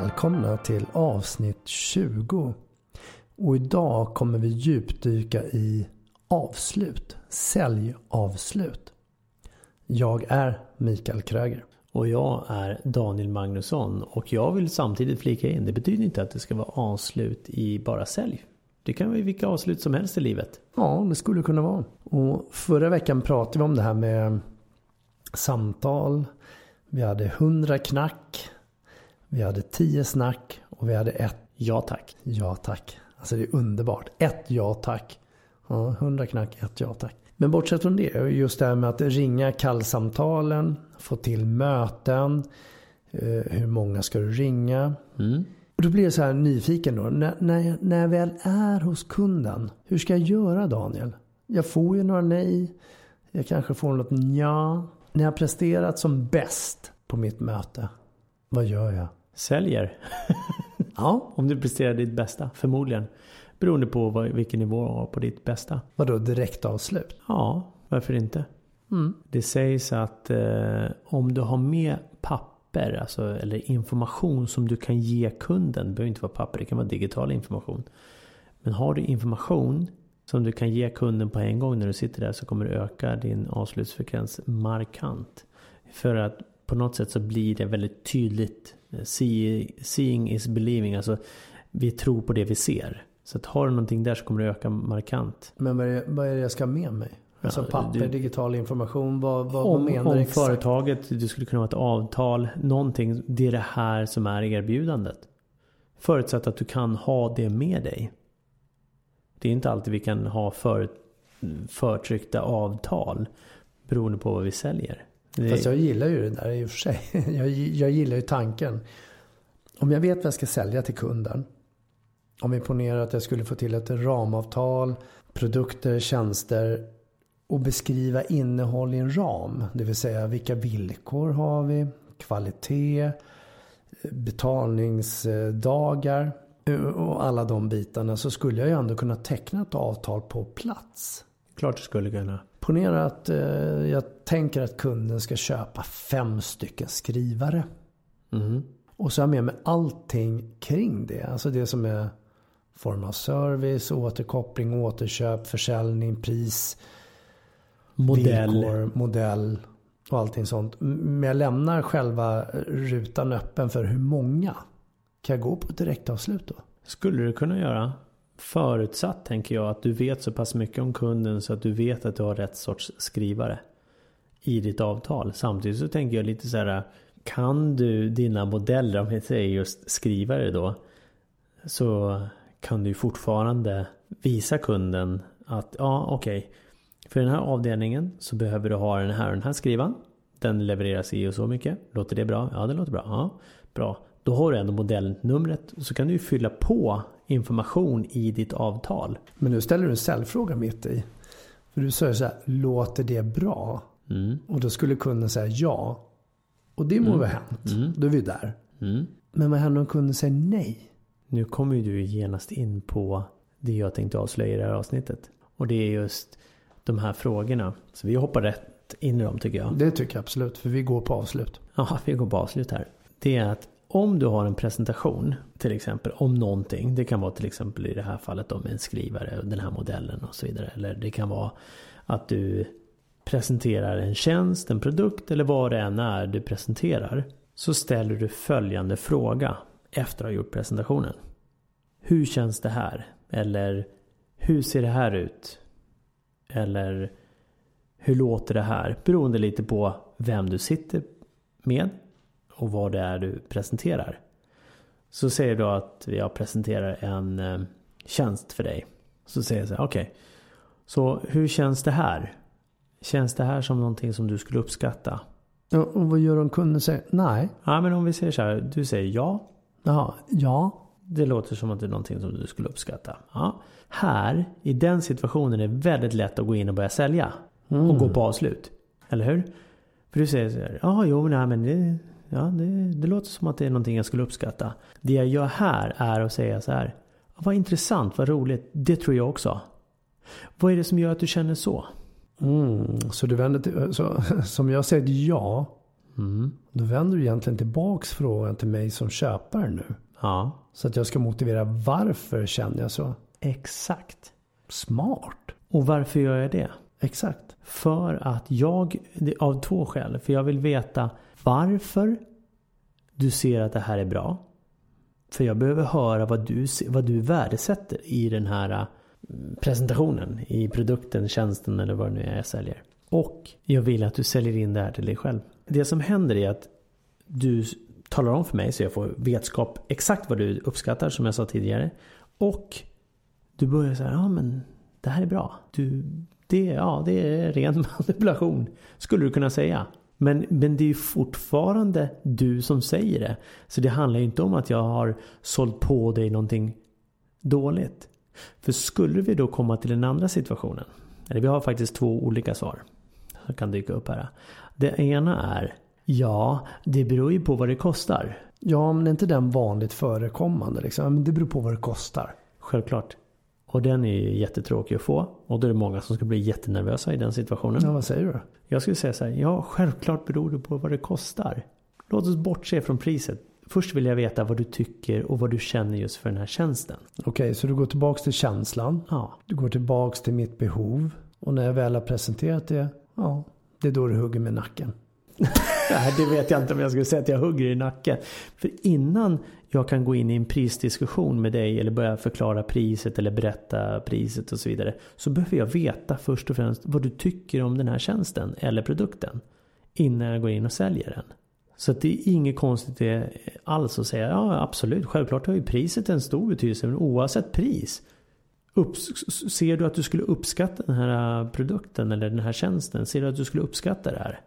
Välkomna till avsnitt 20. Och idag kommer vi djupdyka i avslut, säljavslut. Jag är Mikael Kröger. Och jag är Daniel Magnusson och jag vill samtidigt flika in, det betyder inte att det ska vara avslut i bara sälj. Det kan vara vilka avslut som helst i livet. Ja, det skulle kunna vara. Och förra veckan pratade vi om det här med samtal. Vi hade 100 knack. Vi hade 10 snack och vi hade ett Ja tack. ja tack. Alltså det är underbart. Ett ja tack. Ja, 100 knack, ett ja tack. Men bortsett från det, just det här med att ringa kallsamtalen, få till möten. eh, Hur många ska du ringa? Mm. Och då blir jag så här nyfiken då. När, när, jag, när jag väl är hos kunden. Hur ska jag göra Daniel? Jag får ju några nej. Jag kanske får något ja. När jag presterat som bäst på mitt möte. Vad gör jag? Säljer. Ja, Om du presterar ditt bästa, förmodligen. Beroende på vad, vilken nivå du har på ditt bästa. vadå direkt avslut? Ja, varför inte? Mm. Det sägs att eh, om du har med papper, alltså, eller information som du kan ge kunden. Det behöver inte vara papper, det kan vara digital information. Men har du information som du kan ge kunden på en gång när du sitter där så kommer det öka din avslutsfrekvens markant. För att på något sätt så blir det väldigt tydligt. See, seeing is believing. Alltså vi tror på det vi ser. Så att har du någonting där så kommer det öka markant. Men vad är, det, vad är det jag ska ha med mig? Alltså papper, du- digital information. Vad, vad, Om, menar du exakt? företaget, det skulle kunna vara ett avtal, någonting. Det är det här som är erbjudandet. Förutsatt att du kan ha det med dig. Det är inte alltid vi kan ha för, förtryckta avtal. Beroende på vad vi säljer. Det, Fast jag gillar ju det där i och för sig. Jag, jag gillar ju tanken. Om jag vet vad jag ska sälja till kunden. Om vi ponerar att jag skulle få till ett ramavtal, produkter, tjänster och beskriva innehåll i en ram. Det vill säga vilka villkor har vi, kvalitet, betalningsdagar och alla de bitarna. Så skulle jag ju ändå kunna teckna ett avtal på plats. klart du skulle kunna. Ponera att eh, jag tänker att kunden ska köpa fem stycken skrivare. Mhm. Och så har jag med mig allting kring det. Alltså det som är form av service, återkoppling, återköp, försäljning, pris, Modell. villkor, modell och allting sånt. Men jag lämnar själva rutan öppen för hur många. Kan jag gå på direktavslut då? Skulle du kunna göra. Förutsatt tänker jag att du vet så pass mycket om kunden så att du vet att du har rätt sorts skrivare. I ditt avtal. Samtidigt så tänker jag lite så här. Kan du dina modeller, om jag säger just skrivare då. Så kan du ju fortfarande visa kunden att ja okej. för den här avdelningen så behöver du ha den här och den här skrivan. Den levereras i och så mycket. Låter det bra? Ja det låter bra. Ja, bra. Då har du ändå modellnumret. Så kan du ju fylla på information i ditt avtal. Men nu ställer du en säljfråga mitt i. För du säger så här, låter det bra? Mm. Och då skulle kunden säga ja. Och det må vara hänt. Då är vi där. Mm. Men vad händer om kunden säger nej? Nu kommer ju du genast in på det jag tänkte avslöja i det här avsnittet. Och det är just de här frågorna. Så vi hoppar rätt in i dem tycker jag. Det tycker jag absolut. För vi går på avslut. Ja, vi går på avslut här. Det är att om du har en presentation till exempel om någonting. Det kan vara till exempel i det här fallet om en skrivare den här modellen och så vidare. Eller det kan vara att du presenterar en tjänst, en produkt eller vad det än är du presenterar. Så ställer du följande fråga efter att ha gjort presentationen. Hur känns det här? Eller hur ser det här ut? Eller hur låter det här? Beroende lite på vem du sitter med och vad det är du presenterar. Så säger du att jag presenterar en eh, tjänst för dig. Så säger jag så här, okej. Okay. Så hur känns det här? Känns det här som någonting som du skulle uppskatta? Ja, och vad gör om kunden säger nej? Ja, men om vi säger så här. Du säger ja. Jaha, ja. Det låter som att det är någonting som du skulle uppskatta. Ja. Här, i den situationen är det väldigt lätt att gå in och börja sälja. Mm. Och gå på avslut. Eller hur? För du säger så här. Ja, jo, nej, men det, ja, det, det låter som att det är någonting jag skulle uppskatta. Det jag gör här är att säga så här. Vad intressant, vad roligt. Det tror jag också. Vad är det som gör att du känner så? Mm, så du vänder till, så, som jag säger ja. Mm. Då vänder du egentligen tillbaks frågan till mig som köpare nu. Ja. Så att jag ska motivera varför känner jag så. Exakt. Smart. Och varför gör jag det? Exakt. För att jag, av två skäl. För jag vill veta varför du ser att det här är bra. För jag behöver höra vad du, vad du värdesätter i den här eh, presentationen. I produkten, tjänsten eller vad det nu är jag säljer. Och jag vill att du säljer in det här till dig själv. Det som händer är att du talar om för mig så jag får vetskap exakt vad du uppskattar som jag sa tidigare. Och du börjar säga, ja men det här är bra. Du, det, ja, det är ren manipulation skulle du kunna säga. Men, men det är ju fortfarande du som säger det. Så det handlar ju inte om att jag har sålt på dig någonting dåligt. För skulle vi då komma till den andra situationen. Eller vi har faktiskt två olika svar. Som kan dyka upp här. Det ena är Ja, det beror ju på vad det kostar. Ja, men är inte den vanligt förekommande? Liksom? Det beror på vad det kostar. Självklart. Och den är ju jättetråkig att få. Och då är det många som ska bli jättenervösa i den situationen. Ja, vad säger du? Jag skulle säga så här. Ja, självklart beror det på vad det kostar. Låt oss bortse från priset. Först vill jag veta vad du tycker och vad du känner just för den här tjänsten. Okej, okay, så du går tillbaks till känslan. Ja. Du går tillbaks till mitt behov. Och när jag väl har presenterat det, ja, det är då du hugger med nacken. Det vet jag inte om jag skulle säga att jag hugger i nacken. För innan jag kan gå in i en prisdiskussion med dig eller börja förklara priset eller berätta priset och så vidare. Så behöver jag veta först och främst vad du tycker om den här tjänsten eller produkten. Innan jag går in och säljer den. Så det är inget konstigt det alls att säga ja absolut, självklart har ju priset en stor betydelse men oavsett pris. Ser du att du skulle uppskatta den här produkten eller den här tjänsten? Ser du att du skulle uppskatta det här?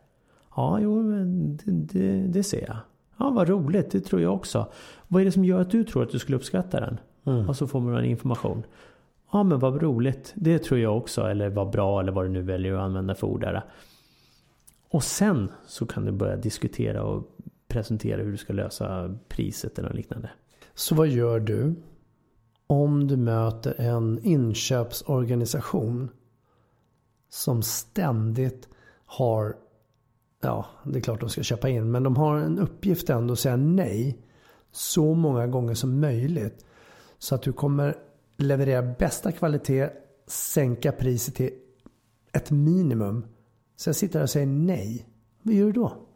Ja, jo, det, det, det ser jag. Ja, vad roligt. Det tror jag också. Vad är det som gör att du tror att du skulle uppskatta den? Mm. Och så får man en information. Ja, men vad roligt. Det tror jag också. Eller vad bra eller vad du nu väljer att använda för ord där. Och sen så kan du börja diskutera och presentera hur du ska lösa priset eller liknande. Så vad gör du om du möter en inköpsorganisation som ständigt har ja, det är klart de ska köpa in. Men de har en uppgift ändå att säga nej så många gånger som möjligt. Så att du kommer leverera bästa kvalitet, sänka priset till ett minimum. Så jag sitter här och säger nej. Vad gör du då?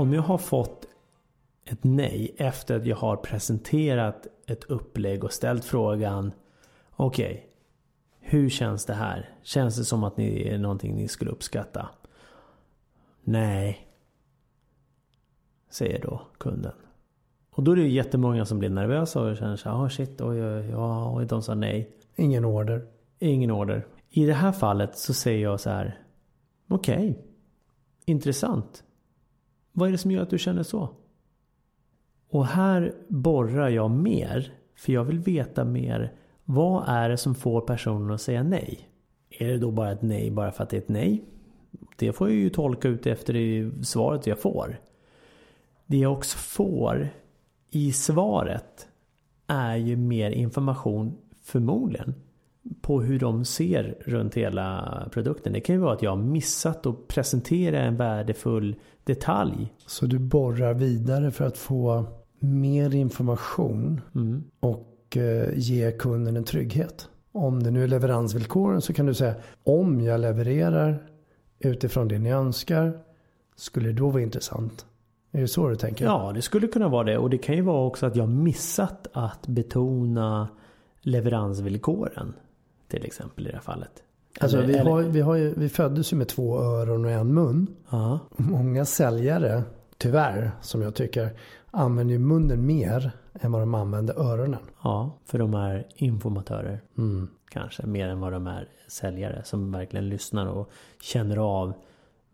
Om jag har fått ett nej efter att jag har presenterat ett upplägg och ställt frågan Okej, okay, hur känns det här? Känns det som att det är någonting ni skulle uppskatta? Nej, säger då kunden. Och då är det ju jättemånga som blir nervösa och känner sig, ah shit, oj, oj, oj, de sa nej. Ingen order. Ingen order. I det här fallet så säger jag så här, okej, okay, intressant. Vad är det som gör att du känner så? Och här borrar jag mer. För jag vill veta mer. Vad är det som får personen att säga nej? Är det då bara ett nej bara för att det är ett nej? Det får jag ju tolka ut efter det svaret jag får. Det jag också får i svaret är ju mer information förmodligen på hur de ser runt hela produkten. Det kan ju vara att jag har missat att presentera en värdefull detalj. Så du borrar vidare för att få mer information Mm. och eh, ge kunden en trygghet. Om det nu är leveransvillkoren så kan du säga om jag levererar utifrån det ni önskar skulle det då vara intressant. Är det så du tänker? Ja, det skulle kunna vara det. Och det kan ju vara också att jag missat att betona leveransvillkoren. Till exempel i det här fallet. Alltså, Eller- vi, eller- har, vi, har ju, vi föddes ju med två öron och en mun. Ja, Många säljare, tyvärr, som jag tycker, använder ju munnen mer än vad de använder öronen. ja, för de är informatörer. Mm. Kanske mer än vad de är säljare som verkligen lyssnar och känner av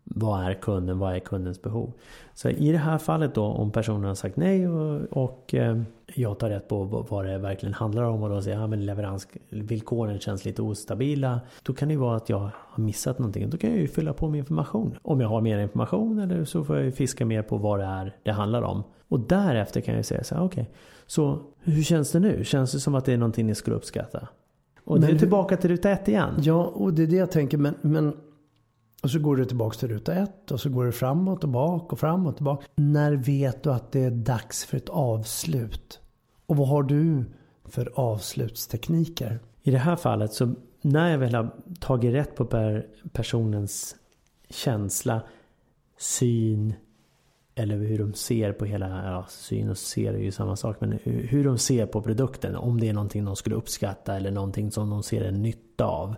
vad är kunden, vad är kundens behov. Så i det här fallet då om personen har sagt nej och, och eh, jag tar rätt på vad det verkligen handlar om och då säger ja men leveransvillkoren känns lite ostabila. Då kan det ju vara att jag har missat någonting. Då kan jag ju fylla på med information. Om jag har mer information eller så får jag ju fiska mer på vad det är det handlar om. Och därefter kan jag säga så här, okej. så hur känns det nu? Känns det som att det är någonting ni skulle uppskatta? Och Men det är tillbaka till ruta ett igen. Ja, och det är det jag tänker. Men, men, och så går du tillbaka till ruta ett och så går du framåt och bak och framåt och bak. När vet du att det är dags för ett avslut? Och vad har du för avslutstekniker? I det här fallet så när jag väl har tagit rätt på per, personens känsla, syn eller hur de ser på hela, ja syn och ser är ju samma sak, men hur de ser på produkten. Om det är någonting de skulle uppskatta eller någonting som de ser en nytta av.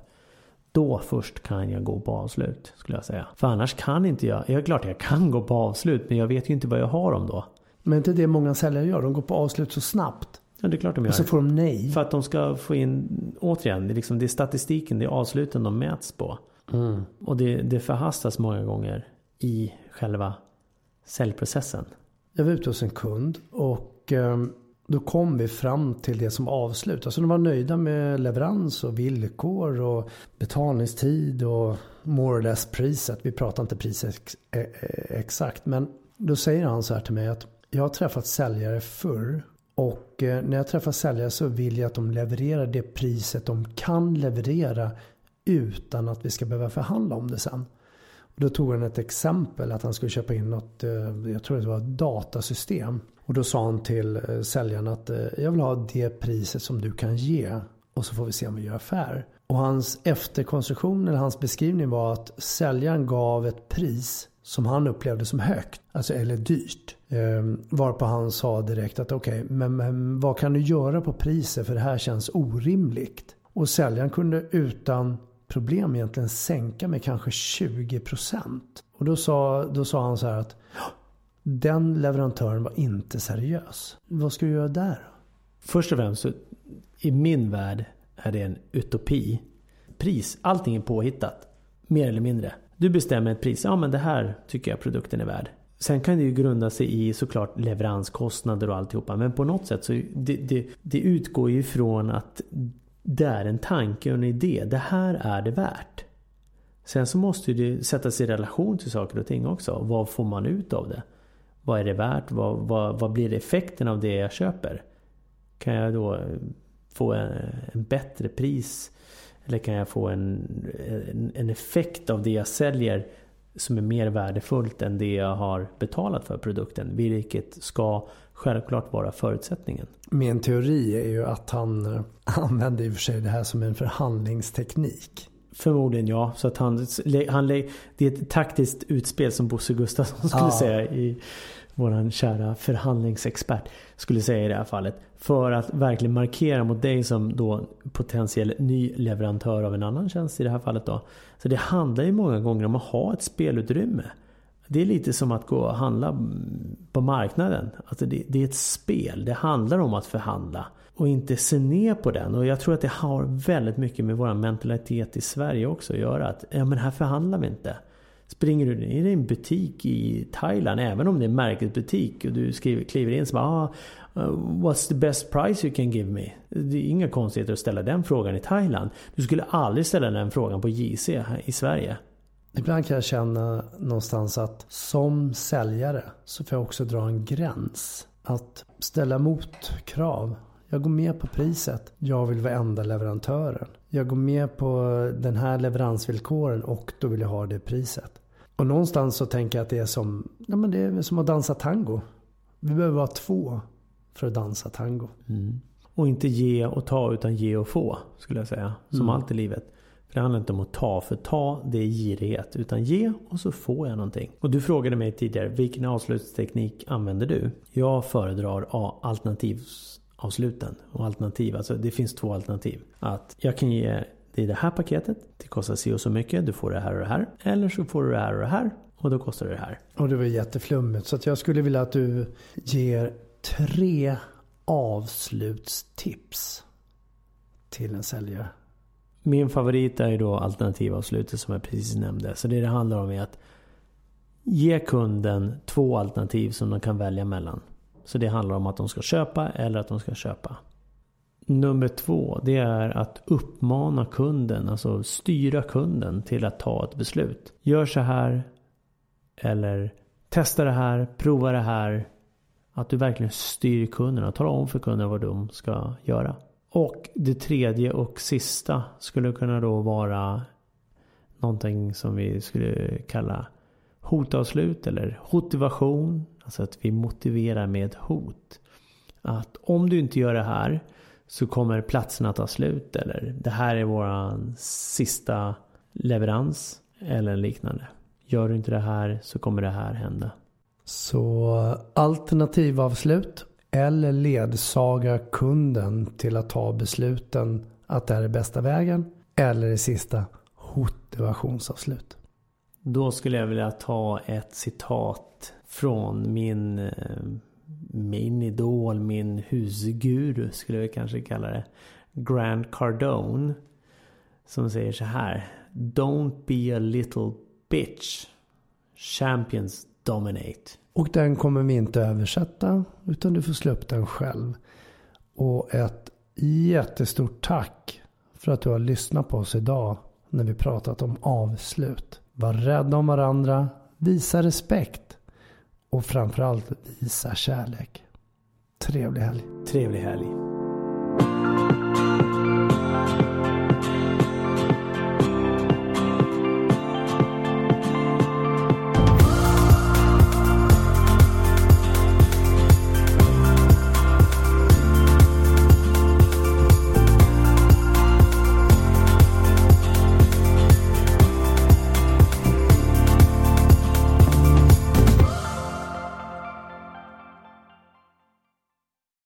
Då först kan jag gå på avslut skulle jag säga. För annars kan inte jag, ja klart jag kan gå på avslut men jag vet ju inte vad jag har dem då. Men inte det många säljare gör. De går på avslut så snabbt. Ja det är klart de gör. Och så får de nej. För att de ska få in, återigen, det är, liksom, det är statistiken, det är avsluten de mäts på. Mm. Och det, det förhastas många gånger i själva säljprocessen. Jag var ute hos en kund och eh, då kom vi fram till det som avslut. Alltså de var nöjda med leverans och villkor och betalningstid och more or less priset. Vi pratar inte priset ex- e-, e-, exakt. Men då säger han så här till mig att jag har träffat säljare förr. Och eh, när jag träffar säljare så vill jag att de levererar det priset de kan leverera utan att vi ska behöva förhandla om det sen. Då tog han ett exempel att han skulle köpa in något, eh, jag tror det var ett datasystem. Och då sa han till eh, säljaren att eh, jag vill ha det priset som du kan ge. Och så får vi se om vi gör affär. Och hans efterkonstruktion eller hans beskrivning var att säljaren gav ett pris som han upplevde som högt. Alltså eller dyrt. Ehm, varpå han sa direkt att okej, men, men vad kan du göra på priset för det här känns orimligt. Och säljaren kunde utan problem egentligen sänka med kanske 20 procent. Och då sa, då sa han så här att den leverantören var inte seriös. Vad ska du göra där? Först och främst, så, i min värld är det en utopi. Pris, allting är påhittat. Mer eller mindre. Du bestämmer ett pris. Ja men det här tycker jag produkten är värd. Sen kan det ju grunda sig i såklart leveranskostnader och alltihopa. Men på något sätt så det, det, det utgår ju ifrån att det är en tanke och en idé. Det här är det värt. Sen så måste det sättas i relation till saker och ting också. Vad får man ut av det? Vad är det värt? Vad, vad, vad blir effekten av det jag köper? Kan jag då få en, en bättre pris? Eller kan jag få en, en, en effekt av det jag säljer som är mer värdefullt än det jag har betalat för produkten? Vilket ska självklart vara förutsättningen. Min teori är ju att han använder i och för sig det här som en förhandlingsteknik. Förmodligen ja. Så att han, han, det är ett taktiskt utspel som Bosse Gustafsson skulle Ja. säga i våran kära förhandlingsexpert skulle säga i det här fallet. För att verkligen markera mot dig som då potentiell ny leverantör av en annan tjänst i det här fallet då. Så det handlar ju många gånger om att ha ett spelutrymme. Det är lite som att gå och handla på marknaden. Alltså det, det är ett spel. Det handlar om att förhandla. Och inte se ner på den. Och jag tror att det har väldigt mycket med vår mentalitet i Sverige också att göra. Att ja, men här förhandlar vi inte. Springer du in i en butik i Thailand, även om det är en märkesbutik och du skriver, kliver in så bara ah, uh, What's the best price you can give me? Det är inga konstigheter att ställa den frågan i Thailand. Du skulle aldrig ställa den frågan på JC här i Sverige. Ibland kan jag känna någonstans att som säljare så får jag också dra en gräns. Att ställa motkrav. Jag går med på priset. Jag vill vara enda leverantören. Jag går med på den här leveransvillkoren och då vill jag ha det priset. Och någonstans så tänker jag att det är som, ja, men det är som att dansa tango. Vi behöver vara två för att dansa tango. Mm. Och inte ge och ta utan ge och få skulle jag säga. Som mm. allt i livet. För det handlar inte om att ta, för ta det är girighet. Utan ge och så får jag någonting. Och du frågade mig tidigare, vilken avslutsteknik använder du? Jag föredrar alternativavsluten. Och alternativ, alltså det finns två alternativ. Att jag kan ge dig det här paketet, det kostar si och så mycket, du får det här och det här. Eller så får du det här och det här och då kostar det det här. Och det var jätteflummigt. Så jag skulle vilja att du ger tre avslutstips till en säljare. Min favorit är ju då alternativavslutet som jag precis nämnde. Så det det handlar om är att ge kunden två alternativ som de kan välja mellan. Så det handlar om att de ska köpa eller att de ska köpa. Nummer två, det är att uppmana kunden, alltså styra kunden till att ta ett beslut. Gör så här eller testa det här, prova det här. Att du verkligen styr kunderna, talar om för kunden vad de ska göra. Och det tredje och sista skulle kunna då vara någonting som vi skulle kalla hotavslut eller motivation. Alltså att vi motiverar med hot. Att om du inte gör det här så kommer platserna ta slut eller det här är våran sista leverans eller liknande. Gör du inte det här så kommer det här hända. Så alternativavslut eller ledsaga kunden till att ta besluten att det här är bästa vägen. Eller det sista, motivationsavslut. Då skulle jag vilja ta ett citat från min, eh, min idol, min husguru skulle vi kanske kalla det. Grant Cardone. Som säger så här. Don't be a little bitch. Champions dominate. Och den kommer vi inte översätta utan du får slå upp den själv. Och ett jättestort tack för att du har lyssnat på oss idag när vi pratat om avslut. Var rädda om varandra, visa respekt och framförallt visa kärlek. Trevlig helg. Trevlig helg.